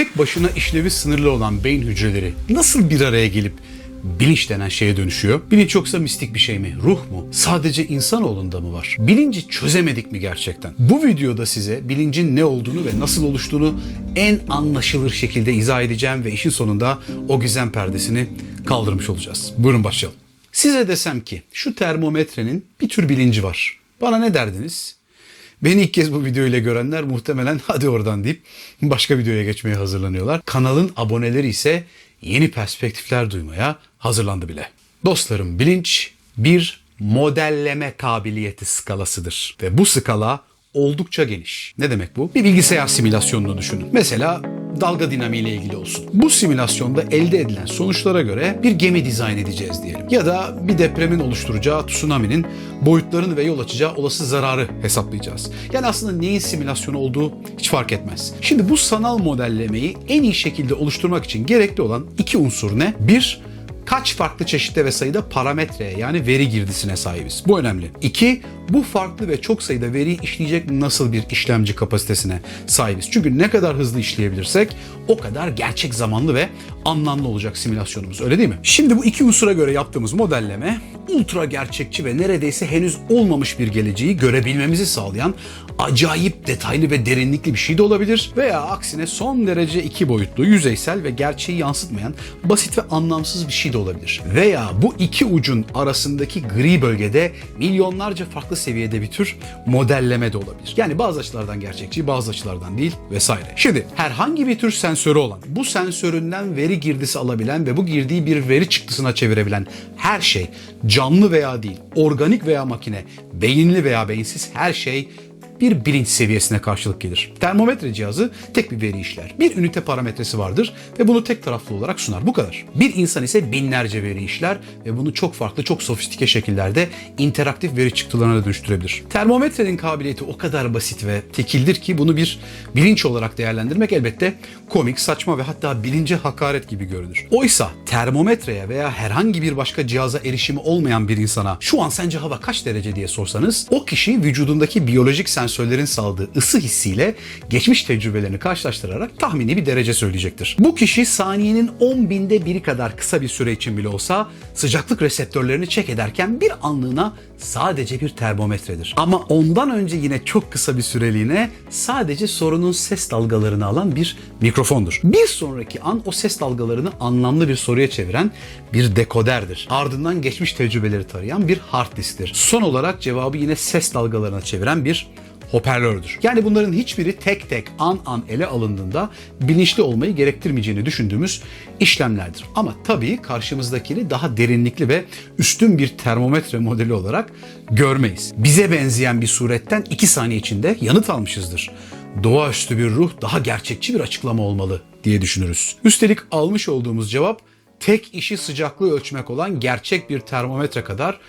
tek başına işlevi sınırlı olan beyin hücreleri nasıl bir araya gelip bilinç denen şeye dönüşüyor? Bilinç yoksa mistik bir şey mi? Ruh mu? Sadece insanoğlunda mı var? Bilinci çözemedik mi gerçekten? Bu videoda size bilincin ne olduğunu ve nasıl oluştuğunu en anlaşılır şekilde izah edeceğim ve işin sonunda o gizem perdesini kaldırmış olacağız. Buyurun başlayalım. Size desem ki şu termometrenin bir tür bilinci var. Bana ne derdiniz? Beni ilk kez bu videoyla görenler muhtemelen hadi oradan deyip başka videoya geçmeye hazırlanıyorlar. Kanalın aboneleri ise yeni perspektifler duymaya hazırlandı bile. Dostlarım bilinç bir modelleme kabiliyeti skalasıdır. Ve bu skala oldukça geniş. Ne demek bu? Bir bilgisayar simülasyonunu düşünün. Mesela dalga dinamiği ile ilgili olsun. Bu simülasyonda elde edilen sonuçlara göre bir gemi dizayn edeceğiz diyelim. Ya da bir depremin oluşturacağı tsunami'nin boyutlarını ve yol açacağı olası zararı hesaplayacağız. Yani aslında neyin simülasyonu olduğu hiç fark etmez. Şimdi bu sanal modellemeyi en iyi şekilde oluşturmak için gerekli olan iki unsur ne? Bir, kaç farklı çeşitte ve sayıda parametreye yani veri girdisine sahibiz. Bu önemli. İki, bu farklı ve çok sayıda veriyi işleyecek nasıl bir işlemci kapasitesine sahibiz. Çünkü ne kadar hızlı işleyebilirsek o kadar gerçek zamanlı ve anlamlı olacak simülasyonumuz öyle değil mi? Şimdi bu iki unsura göre yaptığımız modelleme ultra gerçekçi ve neredeyse henüz olmamış bir geleceği görebilmemizi sağlayan acayip detaylı ve derinlikli bir şey de olabilir veya aksine son derece iki boyutlu, yüzeysel ve gerçeği yansıtmayan basit ve anlamsız bir şey de olabilir. Veya bu iki ucun arasındaki gri bölgede milyonlarca farklı seviyede bir tür modelleme de olabilir. Yani bazı açılardan gerçekçi, bazı açılardan değil vesaire. Şimdi herhangi bir tür sensörü olan, bu sensöründen veri girdisi alabilen ve bu girdiği bir veri çıktısına çevirebilen her şey canlı veya değil, organik veya makine, beyinli veya beyinsiz her şey bir bilinç seviyesine karşılık gelir. Termometre cihazı tek bir veri işler. Bir ünite parametresi vardır ve bunu tek taraflı olarak sunar. Bu kadar. Bir insan ise binlerce veri işler ve bunu çok farklı, çok sofistike şekillerde interaktif veri çıktılarına dönüştürebilir. Termometrenin kabiliyeti o kadar basit ve tekildir ki bunu bir bilinç olarak değerlendirmek elbette komik, saçma ve hatta bilince hakaret gibi görünür. Oysa termometreye veya herhangi bir başka cihaza erişimi olmayan bir insana şu an sence hava kaç derece diye sorsanız o kişi vücudundaki biyolojik sensörlerin saldığı ısı hissiyle geçmiş tecrübelerini karşılaştırarak tahmini bir derece söyleyecektir. Bu kişi saniyenin 10 binde biri kadar kısa bir süre için bile olsa sıcaklık reseptörlerini çek ederken bir anlığına sadece bir termometredir. Ama ondan önce yine çok kısa bir süreliğine sadece sorunun ses dalgalarını alan bir mikrofondur. Bir sonraki an o ses dalgalarını anlamlı bir soruya çeviren bir dekoderdir. Ardından geçmiş tecrübeleri tarayan bir hard disktir. Son olarak cevabı yine ses dalgalarına çeviren bir hoparlördür. Yani bunların hiçbiri tek tek an an ele alındığında bilinçli olmayı gerektirmeyeceğini düşündüğümüz işlemlerdir. Ama tabii karşımızdakini daha derinlikli ve üstün bir termometre modeli olarak görmeyiz. Bize benzeyen bir suretten 2 saniye içinde yanıt almışızdır. Doğaüstü bir ruh daha gerçekçi bir açıklama olmalı diye düşünürüz. Üstelik almış olduğumuz cevap tek işi sıcaklığı ölçmek olan gerçek bir termometre kadar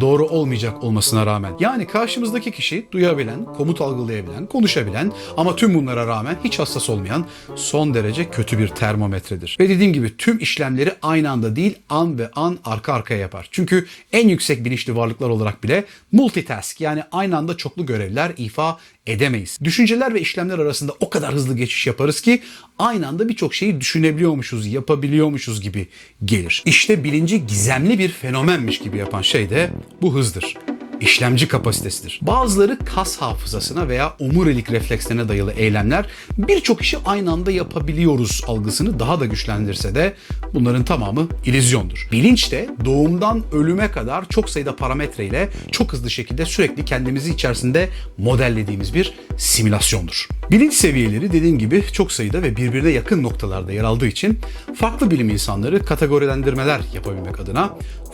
doğru olmayacak olmasına rağmen. Yani karşımızdaki kişi duyabilen, komut algılayabilen, konuşabilen ama tüm bunlara rağmen hiç hassas olmayan son derece kötü bir termometredir. Ve dediğim gibi tüm işlemleri aynı anda değil an ve an arka arkaya yapar. Çünkü en yüksek bilinçli varlıklar olarak bile multitask yani aynı anda çoklu görevler ifa edemeyiz. Düşünceler ve işlemler arasında o kadar hızlı geçiş yaparız ki aynı anda birçok şeyi düşünebiliyormuşuz, yapabiliyormuşuz gibi gelir. İşte bilinci gizemli bir fenomenmiş gibi yapan şey de bu hızdır işlemci kapasitesidir. Bazıları kas hafızasına veya omurilik reflekslerine dayalı eylemler birçok işi aynı anda yapabiliyoruz algısını daha da güçlendirse de bunların tamamı ilizyondur. Bilinç de doğumdan ölüme kadar çok sayıda parametre ile çok hızlı şekilde sürekli kendimizi içerisinde modellediğimiz bir simülasyondur. Bilinç seviyeleri dediğim gibi çok sayıda ve birbirine yakın noktalarda yer aldığı için farklı bilim insanları kategorilendirmeler yapabilmek adına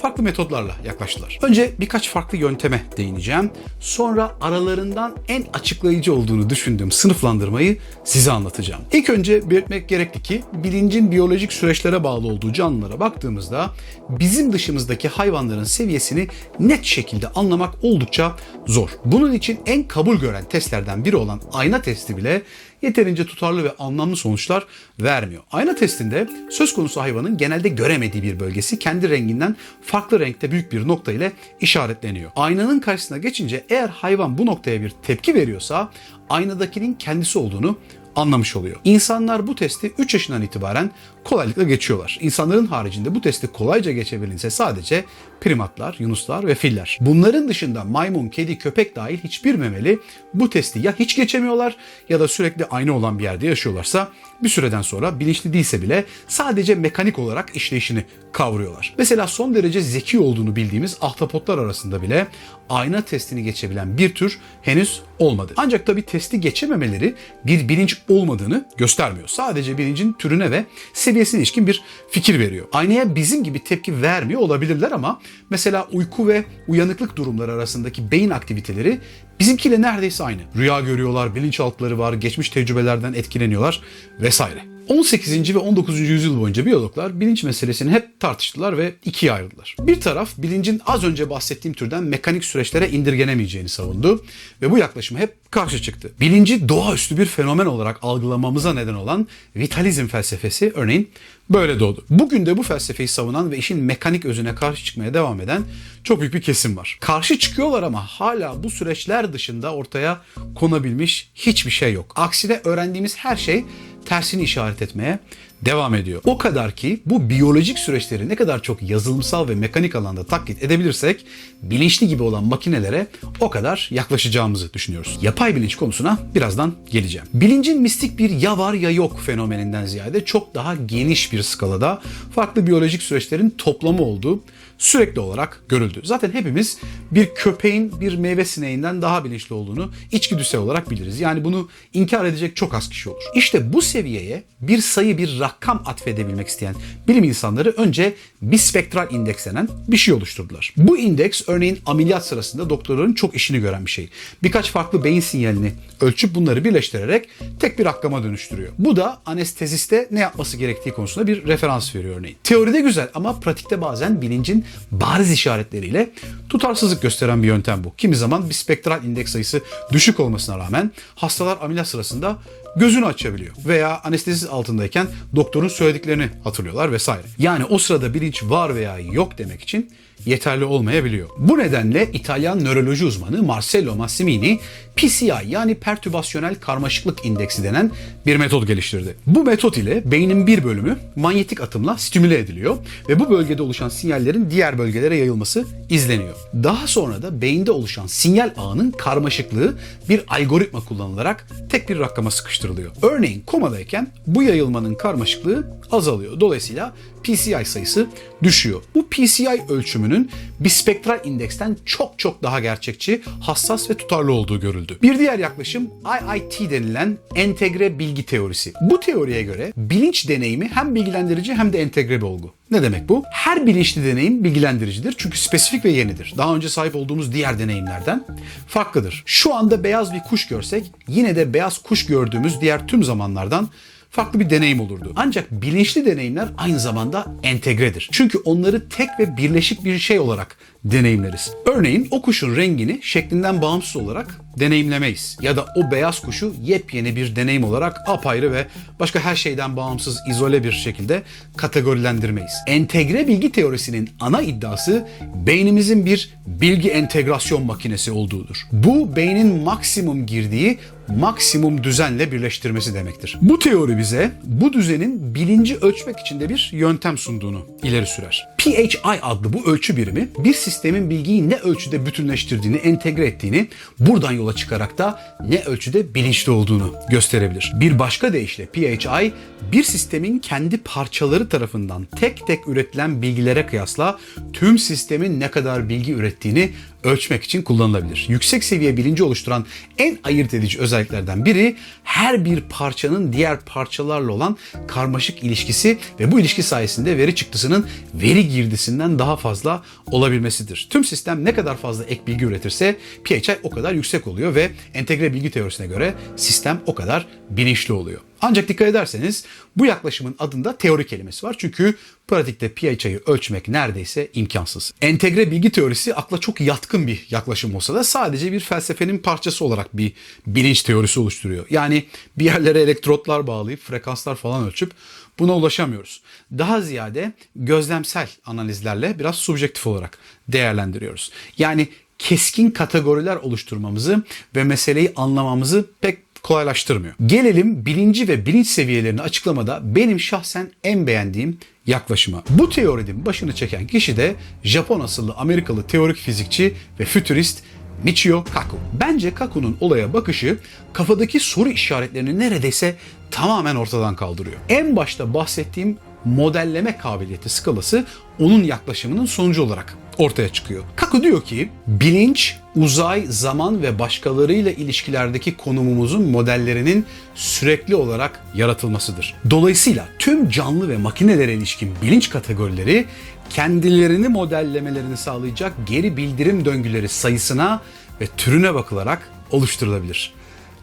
farklı metotlarla yaklaştılar. Önce birkaç farklı yönteme değineceğim. Sonra aralarından en açıklayıcı olduğunu düşündüğüm sınıflandırmayı size anlatacağım. İlk önce belirtmek gerekli ki bilincin biyolojik süreçlere bağlı olduğu canlılara baktığımızda bizim dışımızdaki hayvanların seviyesini net şekilde anlamak oldukça zor. Bunun için en kabul gören testlerden biri olan ayna testi bile yeterince tutarlı ve anlamlı sonuçlar vermiyor. Ayna testinde söz konusu hayvanın genelde göremediği bir bölgesi kendi renginden farklı renkte büyük bir nokta ile işaretleniyor. Aynanın karşısına geçince eğer hayvan bu noktaya bir tepki veriyorsa aynadakinin kendisi olduğunu anlamış oluyor. İnsanlar bu testi 3 yaşından itibaren kolaylıkla geçiyorlar. İnsanların haricinde bu testi kolayca geçebilinse sadece primatlar, yunuslar ve filler. Bunların dışında maymun, kedi, köpek dahil hiçbir memeli bu testi ya hiç geçemiyorlar ya da sürekli aynı olan bir yerde yaşıyorlarsa bir süreden sonra bilinçli değilse bile sadece mekanik olarak işleyişini kavruyorlar. Mesela son derece zeki olduğunu bildiğimiz ahtapotlar arasında bile ayna testini geçebilen bir tür henüz olmadı. Ancak tabi testi geçememeleri bir bilinç olmadığını göstermiyor. Sadece bilincin türüne ve seviyesine ilişkin bir fikir veriyor. Aynaya bizim gibi tepki vermiyor olabilirler ama mesela uyku ve uyanıklık durumları arasındaki beyin aktiviteleri bizimkiyle neredeyse aynı. Rüya görüyorlar, bilinçaltları var, geçmiş tecrübelerden etkileniyorlar vesaire. 18. ve 19. yüzyıl boyunca biyologlar bilinç meselesini hep tartıştılar ve ikiye ayrıldılar. Bir taraf bilincin az önce bahsettiğim türden mekanik süreçlere indirgenemeyeceğini savundu ve bu yaklaşıma hep karşı çıktı. Bilinci doğaüstü bir fenomen olarak algılamamıza neden olan vitalizm felsefesi örneğin böyle doğdu. Bugün de bu felsefeyi savunan ve işin mekanik özüne karşı çıkmaya devam eden çok büyük bir kesim var. Karşı çıkıyorlar ama hala bu süreçler dışında ortaya konabilmiş hiçbir şey yok. Aksine öğrendiğimiz her şey tersini işaret etmeye devam ediyor. O kadar ki bu biyolojik süreçleri ne kadar çok yazılımsal ve mekanik alanda taklit edebilirsek bilinçli gibi olan makinelere o kadar yaklaşacağımızı düşünüyoruz. Yapay bilinç konusuna birazdan geleceğim. Bilincin mistik bir ya var ya yok fenomeninden ziyade çok daha geniş bir skalada farklı biyolojik süreçlerin toplamı olduğu sürekli olarak görüldü. Zaten hepimiz bir köpeğin bir meyve sineğinden daha bilinçli olduğunu içgüdüsel olarak biliriz. Yani bunu inkar edecek çok az kişi olur. İşte bu seviyeye bir sayı bir rakam atfedebilmek isteyen bilim insanları önce bispektral indeks denen bir şey oluşturdular. Bu indeks örneğin ameliyat sırasında doktorların çok işini gören bir şey. Birkaç farklı beyin sinyalini ölçüp bunları birleştirerek tek bir rakama dönüştürüyor. Bu da anesteziste ne yapması gerektiği konusunda bir referans veriyor örneğin. Teoride güzel ama pratikte bazen bilincin bariz işaretleriyle tutarsızlık gösteren bir yöntem bu. Kimi zaman bispektral indeks sayısı düşük olmasına rağmen hastalar ameliyat sırasında gözünü açabiliyor. Veya anestezi altındayken doktorun söylediklerini hatırlıyorlar vesaire. Yani o sırada bilinç var veya yok demek için yeterli olmayabiliyor. Bu nedenle İtalyan nöroloji uzmanı Marcello Massimini PCI yani pertübasyonel karmaşıklık indeksi denen bir metot geliştirdi. Bu metot ile beynin bir bölümü manyetik atımla stimüle ediliyor ve bu bölgede oluşan sinyallerin diğer bölgelere yayılması izleniyor. Daha sonra da beyinde oluşan sinyal ağının karmaşıklığı bir algoritma kullanılarak tek bir rakama sıkıştırılıyor. Örneğin komadayken bu yayılmanın karmaşıklığı azalıyor. Dolayısıyla PCI sayısı düşüyor. Bu PCI ölçümünün bispektral indeksten çok çok daha gerçekçi, hassas ve tutarlı olduğu görüldü. Bir diğer yaklaşım IIT denilen entegre bilgi teorisi. Bu teoriye göre bilinç deneyimi hem bilgilendirici hem de entegre bir olgu. Ne demek bu? Her bilinçli deneyim bilgilendiricidir çünkü spesifik ve yenidir. Daha önce sahip olduğumuz diğer deneyimlerden farklıdır. Şu anda beyaz bir kuş görsek yine de beyaz kuş gördüğümüz diğer tüm zamanlardan farklı bir deneyim olurdu. Ancak bilinçli deneyimler aynı zamanda entegredir. Çünkü onları tek ve birleşik bir şey olarak deneyimleriz. Örneğin o kuşun rengini şeklinden bağımsız olarak deneyimlemeyiz. Ya da o beyaz kuşu yepyeni bir deneyim olarak apayrı ve başka her şeyden bağımsız, izole bir şekilde kategorilendirmeyiz. Entegre bilgi teorisinin ana iddiası beynimizin bir bilgi entegrasyon makinesi olduğudur. Bu beynin maksimum girdiği maksimum düzenle birleştirmesi demektir. Bu teori bize bu düzenin bilinci ölçmek için de bir yöntem sunduğunu ileri sürer. PHI adlı bu ölçü birimi bir sistemin bilgiyi ne ölçüde bütünleştirdiğini, entegre ettiğini buradan yola çıkarak da ne ölçüde bilinçli olduğunu gösterebilir. Bir başka deyişle PHI bir sistemin kendi parçaları tarafından tek tek üretilen bilgilere kıyasla tüm sistemin ne kadar bilgi ürettiğini ölçmek için kullanılabilir. Yüksek seviye bilinci oluşturan en ayırt edici özelliklerden biri her bir parçanın diğer parçalarla olan karmaşık ilişkisi ve bu ilişki sayesinde veri çıktısının veri girdisinden daha fazla olabilmesidir. Tüm sistem ne kadar fazla ek bilgi üretirse PHI o kadar yüksek oluyor ve entegre bilgi teorisine göre sistem o kadar bilinçli oluyor. Ancak dikkat ederseniz bu yaklaşımın adında teori kelimesi var. Çünkü pratikte PHI'yi ölçmek neredeyse imkansız. Entegre bilgi teorisi akla çok yatkın bir yaklaşım olsa da sadece bir felsefenin parçası olarak bir bilinç teorisi oluşturuyor. Yani bir yerlere elektrotlar bağlayıp frekanslar falan ölçüp buna ulaşamıyoruz. Daha ziyade gözlemsel analizlerle biraz subjektif olarak değerlendiriyoruz. Yani keskin kategoriler oluşturmamızı ve meseleyi anlamamızı pek kolaylaştırmıyor. Gelelim bilinci ve bilinç seviyelerini açıklamada benim şahsen en beğendiğim yaklaşıma. Bu teorinin başını çeken kişi de Japon asıllı Amerikalı teorik fizikçi ve fütürist Michio Kaku. Bence Kaku'nun olaya bakışı kafadaki soru işaretlerini neredeyse tamamen ortadan kaldırıyor. En başta bahsettiğim modelleme kabiliyeti skalası onun yaklaşımının sonucu olarak ortaya çıkıyor. Kaku diyor ki bilinç, uzay, zaman ve başkalarıyla ilişkilerdeki konumumuzun modellerinin sürekli olarak yaratılmasıdır. Dolayısıyla tüm canlı ve makinelere ilişkin bilinç kategorileri kendilerini modellemelerini sağlayacak geri bildirim döngüleri sayısına ve türüne bakılarak oluşturulabilir.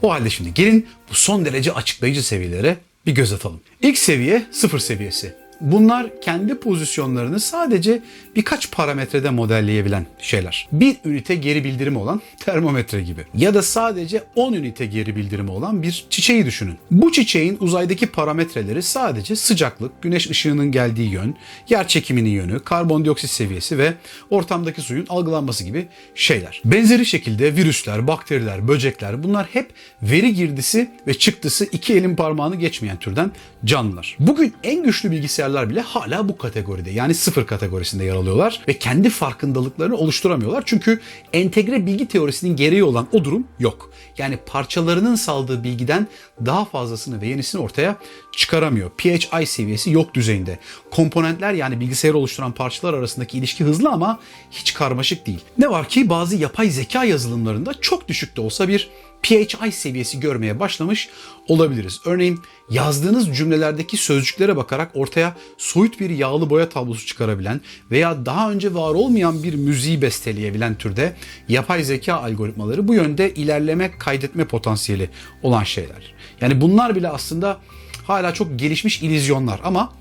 O halde şimdi gelin bu son derece açıklayıcı seviyelere bir göz atalım. İlk seviye sıfır seviyesi. Bunlar kendi pozisyonlarını sadece birkaç parametrede modelleyebilen şeyler. Bir ünite geri bildirimi olan termometre gibi. Ya da sadece 10 ünite geri bildirimi olan bir çiçeği düşünün. Bu çiçeğin uzaydaki parametreleri sadece sıcaklık, güneş ışığının geldiği yön, yer çekiminin yönü, karbondioksit seviyesi ve ortamdaki suyun algılanması gibi şeyler. Benzeri şekilde virüsler, bakteriler, böcekler bunlar hep veri girdisi ve çıktısı iki elin parmağını geçmeyen türden canlılar. Bugün en güçlü bilgisayarlar bile hala bu kategoride yani sıfır kategorisinde yer alıyorlar ve kendi farkındalıklarını oluşturamıyorlar. Çünkü entegre bilgi teorisinin gereği olan o durum yok. Yani parçalarının saldığı bilgiden daha fazlasını ve yenisini ortaya çıkaramıyor. PHI seviyesi yok düzeyinde. Komponentler yani bilgisayarı oluşturan parçalar arasındaki ilişki hızlı ama hiç karmaşık değil. Ne var ki bazı yapay zeka yazılımlarında çok düşük de olsa bir PHI seviyesi görmeye başlamış olabiliriz. Örneğin yazdığınız cümlelerdeki sözcüklere bakarak ortaya soyut bir yağlı boya tablosu çıkarabilen veya daha önce var olmayan bir müziği besteleyebilen türde yapay zeka algoritmaları bu yönde ilerleme kaydetme potansiyeli olan şeyler. Yani bunlar bile aslında hala çok gelişmiş illüzyonlar ama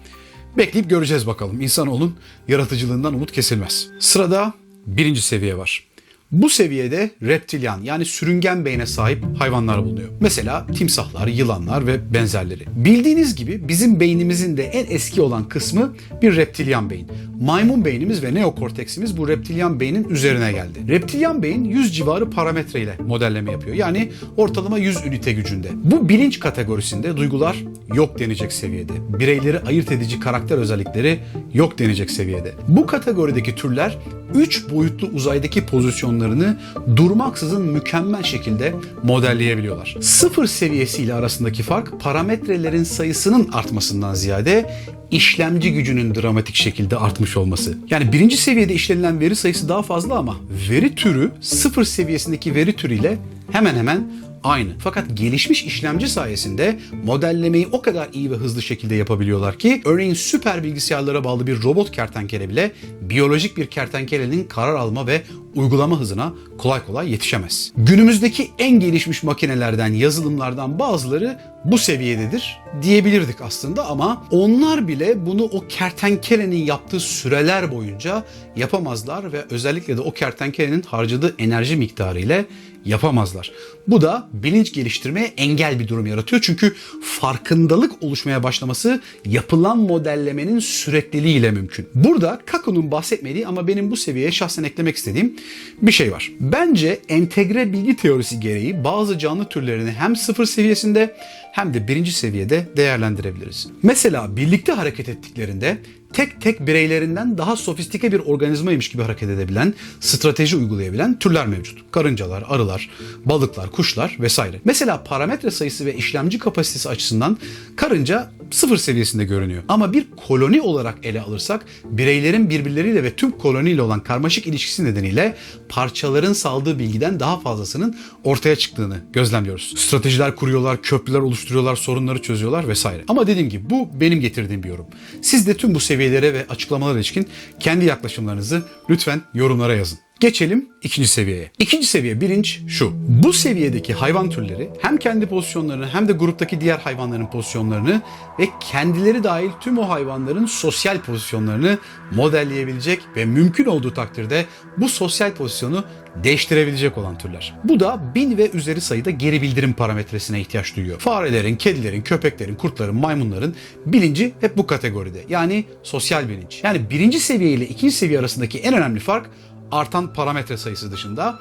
bekleyip göreceğiz bakalım. İnsanoğlunun yaratıcılığından umut kesilmez. Sırada birinci seviye var. Bu seviyede reptilyan yani sürüngen beyne sahip hayvanlar bulunuyor. Mesela timsahlar, yılanlar ve benzerleri. Bildiğiniz gibi bizim beynimizin de en eski olan kısmı bir reptilyan beyin. Maymun beynimiz ve neokorteksimiz bu reptilyan beynin üzerine geldi. Reptilyan beyin 100 civarı parametre ile modelleme yapıyor. Yani ortalama 100 ünite gücünde. Bu bilinç kategorisinde duygular yok denecek seviyede. Bireyleri ayırt edici karakter özellikleri yok denecek seviyede. Bu kategorideki türler 3 boyutlu uzaydaki pozisyonlarını durmaksızın mükemmel şekilde modelleyebiliyorlar. Sıfır seviyesiyle arasındaki fark parametrelerin sayısının artmasından ziyade işlemci gücünün dramatik şekilde artmış olması. Yani birinci seviyede işlenilen veri sayısı daha fazla ama veri türü sıfır seviyesindeki veri türüyle hemen hemen aynı. Fakat gelişmiş işlemci sayesinde modellemeyi o kadar iyi ve hızlı şekilde yapabiliyorlar ki örneğin süper bilgisayarlara bağlı bir robot kertenkele bile biyolojik bir kertenkelenin karar alma ve uygulama hızına kolay kolay yetişemez. Günümüzdeki en gelişmiş makinelerden, yazılımlardan bazıları bu seviyededir diyebilirdik aslında ama onlar bile bunu o kertenkelenin yaptığı süreler boyunca yapamazlar ve özellikle de o kertenkelenin harcadığı enerji miktarı ile yapamazlar. Bu da bilinç geliştirmeye engel bir durum yaratıyor. Çünkü farkındalık oluşmaya başlaması yapılan modellemenin sürekliliğiyle mümkün. Burada Kaku'nun bahsetmediği ama benim bu seviyeye şahsen eklemek istediğim bir şey var. Bence entegre bilgi teorisi gereği bazı canlı türlerini hem sıfır seviyesinde hem de birinci seviyede değerlendirebiliriz. Mesela birlikte hareket ettiklerinde tek tek bireylerinden daha sofistike bir organizmaymış gibi hareket edebilen, strateji uygulayabilen türler mevcut. Karıncalar, arılar, balıklar, kuşlar vesaire. Mesela parametre sayısı ve işlemci kapasitesi açısından karınca sıfır seviyesinde görünüyor. Ama bir koloni olarak ele alırsak bireylerin birbirleriyle ve tüm koloniyle olan karmaşık ilişkisi nedeniyle parçaların saldığı bilgiden daha fazlasının ortaya çıktığını gözlemliyoruz. Stratejiler kuruyorlar, köprüler oluşturuyorlar, sorunları çözüyorlar vesaire. Ama dediğim gibi bu benim getirdiğim bir yorum. Siz de tüm bu seviyelere ve açıklamalara ilişkin kendi yaklaşımlarınızı lütfen yorumlara yazın. Geçelim ikinci seviyeye. İkinci seviye bilinç şu. Bu seviyedeki hayvan türleri hem kendi pozisyonlarını hem de gruptaki diğer hayvanların pozisyonlarını ve kendileri dahil tüm o hayvanların sosyal pozisyonlarını modelleyebilecek ve mümkün olduğu takdirde bu sosyal pozisyonu değiştirebilecek olan türler. Bu da bin ve üzeri sayıda geri bildirim parametresine ihtiyaç duyuyor. Farelerin, kedilerin, köpeklerin, kurtların, maymunların bilinci hep bu kategoride. Yani sosyal bilinç. Yani birinci seviye ile ikinci seviye arasındaki en önemli fark artan parametre sayısı dışında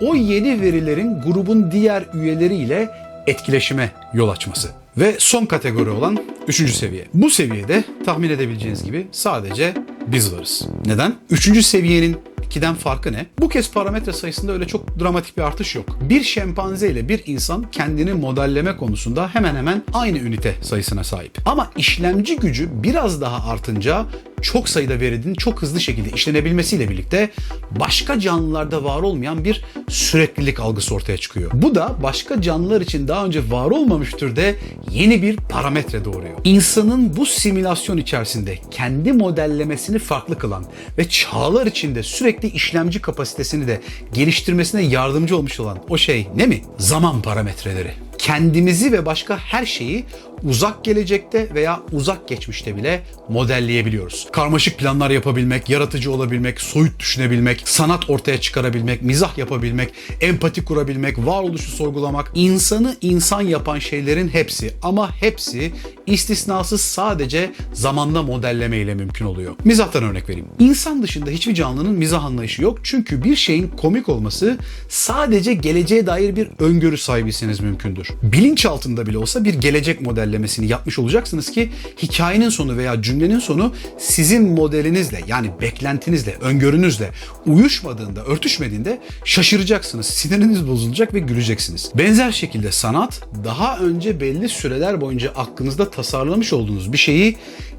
o yeni verilerin grubun diğer üyeleriyle etkileşime yol açması. Ve son kategori olan üçüncü seviye. Bu seviyede tahmin edebileceğiniz gibi sadece biz varız. Neden? Üçüncü seviyenin 2'den farkı ne? Bu kez parametre sayısında öyle çok dramatik bir artış yok. Bir şempanze ile bir insan kendini modelleme konusunda hemen hemen aynı ünite sayısına sahip. Ama işlemci gücü biraz daha artınca çok sayıda verinin çok hızlı şekilde işlenebilmesiyle birlikte başka canlılarda var olmayan bir süreklilik algısı ortaya çıkıyor. Bu da başka canlılar için daha önce var olmamış türde yeni bir parametre doğuruyor. İnsanın bu simülasyon içerisinde kendi modellemesini farklı kılan ve çağlar içinde sürekli işlemci kapasitesini de geliştirmesine yardımcı olmuş olan o şey ne mi? Zaman parametreleri kendimizi ve başka her şeyi uzak gelecekte veya uzak geçmişte bile modelleyebiliyoruz. Karmaşık planlar yapabilmek, yaratıcı olabilmek, soyut düşünebilmek, sanat ortaya çıkarabilmek, mizah yapabilmek, empati kurabilmek, varoluşu sorgulamak, insanı insan yapan şeylerin hepsi ama hepsi istisnasız sadece zamanda modelleme ile mümkün oluyor. Mizahtan örnek vereyim. İnsan dışında hiçbir canlının mizah anlayışı yok çünkü bir şeyin komik olması sadece geleceğe dair bir öngörü sahibiyseniz mümkündür. Bilinç altında bile olsa bir gelecek modellemesini yapmış olacaksınız ki hikayenin sonu veya cümlenin sonu sizin modelinizle yani beklentinizle, öngörünüzle uyuşmadığında, örtüşmediğinde şaşıracaksınız. Siniriniz bozulacak ve güleceksiniz. Benzer şekilde sanat daha önce belli süreler boyunca aklınızda tasarlamış olduğunuz bir şeyi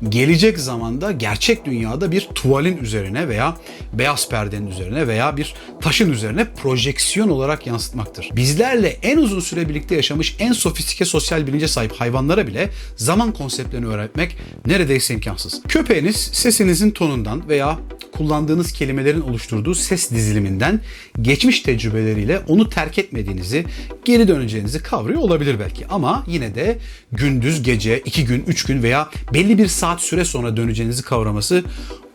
gelecek zamanda gerçek dünyada bir tuvalin üzerine veya beyaz perdenin üzerine veya bir taşın üzerine projeksiyon olarak yansıtmaktır. Bizlerle en uzun süre birlikte yaşamış en sofistike sosyal bilince sahip hayvanlara bile zaman konseptlerini öğretmek neredeyse imkansız. Köpeğiniz sesinizin tonundan veya kullandığınız kelimelerin oluşturduğu ses diziliminden geçmiş tecrübeleriyle onu terk etmediğinizi, geri döneceğinizi kavrıyor olabilir belki. Ama yine de gündüz, gece, iki gün, üç gün veya belli bir saat süre sonra döneceğinizi kavraması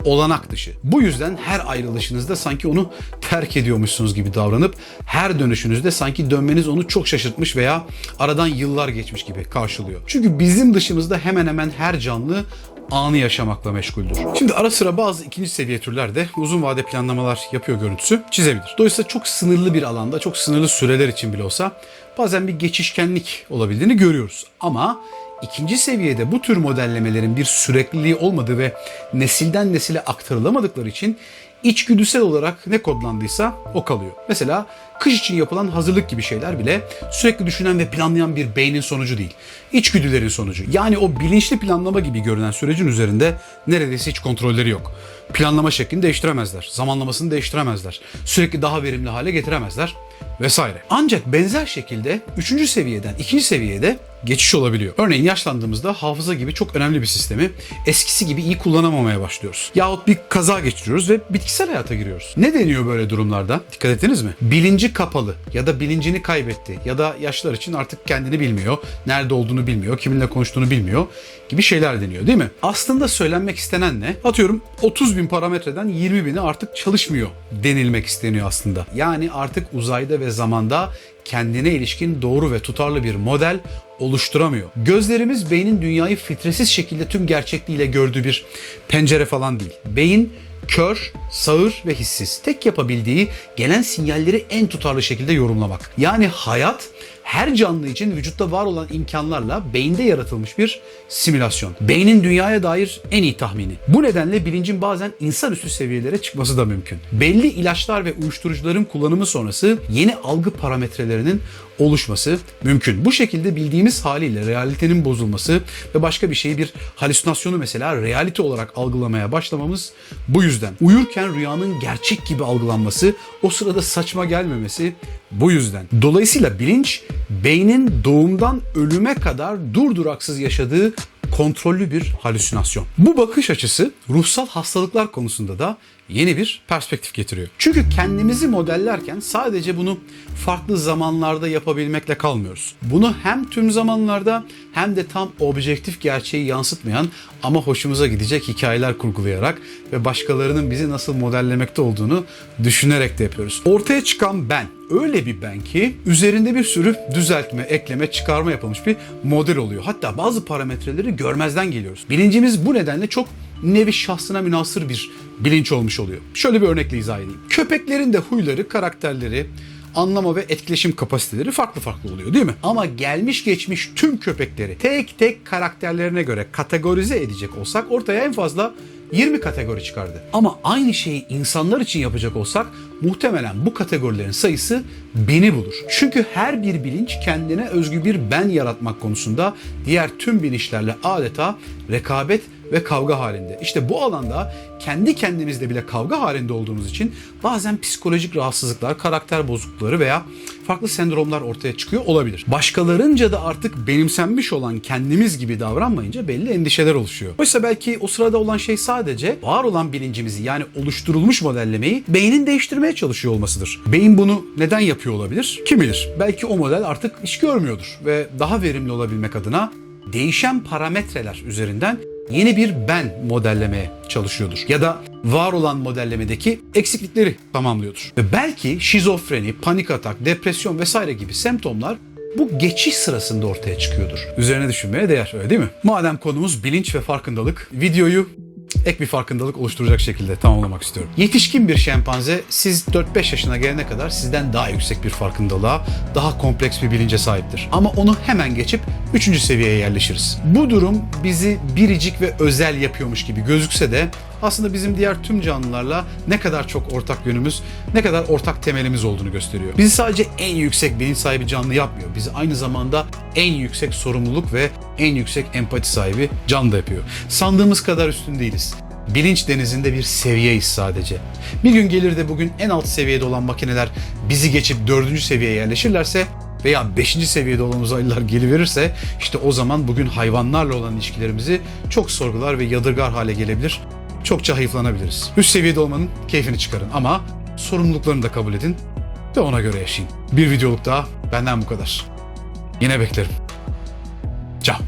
olanak dışı. Bu yüzden her ayrılışınızda sanki onu terk ediyormuşsunuz gibi davranıp her dönüşünüzde sanki dönmeniz onu çok şaşırtmış veya aradan yıllar geçmiş gibi karşılıyor. Çünkü bizim dışımızda hemen hemen her canlı anı yaşamakla meşguldür. Şimdi ara sıra bazı ikinci seviye türler de uzun vade planlamalar yapıyor görüntüsü çizebilir. Dolayısıyla çok sınırlı bir alanda, çok sınırlı süreler için bile olsa bazen bir geçişkenlik olabildiğini görüyoruz. Ama İkinci seviyede bu tür modellemelerin bir sürekliliği olmadığı ve nesilden nesile aktarılamadıkları için içgüdüsel olarak ne kodlandıysa o kalıyor. Mesela kış için yapılan hazırlık gibi şeyler bile sürekli düşünen ve planlayan bir beynin sonucu değil. İçgüdülerin sonucu. Yani o bilinçli planlama gibi görünen sürecin üzerinde neredeyse hiç kontrolleri yok. Planlama şeklini değiştiremezler. Zamanlamasını değiştiremezler. Sürekli daha verimli hale getiremezler vesaire. Ancak benzer şekilde 3. seviyeden 2. seviyede geçiş olabiliyor. Örneğin yaşlandığımızda hafıza gibi çok önemli bir sistemi eskisi gibi iyi kullanamamaya başlıyoruz. Yahut bir kaza geçiriyoruz ve bitkisel hayata giriyoruz. Ne deniyor böyle durumlarda? Dikkat ettiniz mi? Bilinci kapalı ya da bilincini kaybetti ya da yaşlar için artık kendini bilmiyor, nerede olduğunu bilmiyor, kiminle konuştuğunu bilmiyor gibi şeyler deniyor değil mi? Aslında söylenmek istenen ne? Atıyorum 30 bin parametreden 20 bini artık çalışmıyor denilmek isteniyor aslında. Yani artık uzayda ve zamanda kendine ilişkin doğru ve tutarlı bir model oluşturamıyor. Gözlerimiz beynin dünyayı filtresiz şekilde tüm gerçekliğiyle gördüğü bir pencere falan değil. Beyin kör, sağır ve hissiz. Tek yapabildiği gelen sinyalleri en tutarlı şekilde yorumlamak. Yani hayat her canlı için vücutta var olan imkanlarla beyinde yaratılmış bir simülasyon. Beynin dünyaya dair en iyi tahmini. Bu nedenle bilincin bazen insanüstü seviyelere çıkması da mümkün. Belli ilaçlar ve uyuşturucuların kullanımı sonrası yeni algı parametrelerinin oluşması mümkün. Bu şekilde bildiğimiz haliyle realitenin bozulması ve başka bir şeyi bir halüsinasyonu mesela realite olarak algılamaya başlamamız bu yüzden. Uyurken rüyanın gerçek gibi algılanması, o sırada saçma gelmemesi bu yüzden. Dolayısıyla bilinç beynin doğumdan ölüme kadar durduraksız yaşadığı kontrollü bir halüsinasyon. Bu bakış açısı ruhsal hastalıklar konusunda da yeni bir perspektif getiriyor. Çünkü kendimizi modellerken sadece bunu farklı zamanlarda yapabilmekle kalmıyoruz. Bunu hem tüm zamanlarda hem de tam objektif gerçeği yansıtmayan ama hoşumuza gidecek hikayeler kurgulayarak ve başkalarının bizi nasıl modellemekte olduğunu düşünerek de yapıyoruz. Ortaya çıkan ben öyle bir ben ki üzerinde bir sürü düzeltme, ekleme, çıkarma yapılmış bir model oluyor. Hatta bazı parametreleri görmezden geliyoruz. Bilincimiz bu nedenle çok nevi şahsına münasır bir bilinç olmuş oluyor. Şöyle bir örnekle izah edeyim. Köpeklerin de huyları, karakterleri, anlama ve etkileşim kapasiteleri farklı farklı oluyor değil mi? Ama gelmiş geçmiş tüm köpekleri tek tek karakterlerine göre kategorize edecek olsak ortaya en fazla 20 kategori çıkardı. Ama aynı şeyi insanlar için yapacak olsak muhtemelen bu kategorilerin sayısı beni bulur. Çünkü her bir bilinç kendine özgü bir ben yaratmak konusunda diğer tüm bilinçlerle adeta rekabet ve kavga halinde. İşte bu alanda kendi kendimizle bile kavga halinde olduğumuz için bazen psikolojik rahatsızlıklar, karakter bozuklukları veya farklı sendromlar ortaya çıkıyor olabilir. Başkalarınca da artık benimsenmiş olan kendimiz gibi davranmayınca belli endişeler oluşuyor. Oysa belki o sırada olan şey sadece var olan bilincimizi yani oluşturulmuş modellemeyi beynin değiştirmeye çalışıyor olmasıdır. Beyin bunu neden yapıyor olabilir? Kim bilir? Belki o model artık iş görmüyordur ve daha verimli olabilmek adına değişen parametreler üzerinden yeni bir ben modellemeye çalışıyordur. Ya da var olan modellemedeki eksiklikleri tamamlıyordur. Ve belki şizofreni, panik atak, depresyon vesaire gibi semptomlar bu geçiş sırasında ortaya çıkıyordur. Üzerine düşünmeye değer öyle değil mi? Madem konumuz bilinç ve farkındalık, videoyu ek bir farkındalık oluşturacak şekilde tamamlamak istiyorum. Yetişkin bir şempanze siz 4-5 yaşına gelene kadar sizden daha yüksek bir farkındalığa, daha kompleks bir bilince sahiptir. Ama onu hemen geçip 3. seviyeye yerleşiriz. Bu durum bizi biricik ve özel yapıyormuş gibi gözükse de aslında bizim diğer tüm canlılarla ne kadar çok ortak yönümüz, ne kadar ortak temelimiz olduğunu gösteriyor. Bizi sadece en yüksek bilinç sahibi canlı yapmıyor. Bizi aynı zamanda en yüksek sorumluluk ve en yüksek empati sahibi canlı da yapıyor. Sandığımız kadar üstün değiliz. Bilinç denizinde bir seviyeyiz sadece. Bir gün gelir de bugün en alt seviyede olan makineler bizi geçip dördüncü seviyeye yerleşirlerse veya 5. seviyede olan uzaylılar geliverirse işte o zaman bugün hayvanlarla olan ilişkilerimizi çok sorgular ve yadırgar hale gelebilir. Çokça hayıflanabiliriz. Üst seviyede olmanın keyfini çıkarın ama sorumluluklarını da kabul edin ve ona göre yaşayın. Bir videoluk daha benden bu kadar. Yine beklerim. Ciao.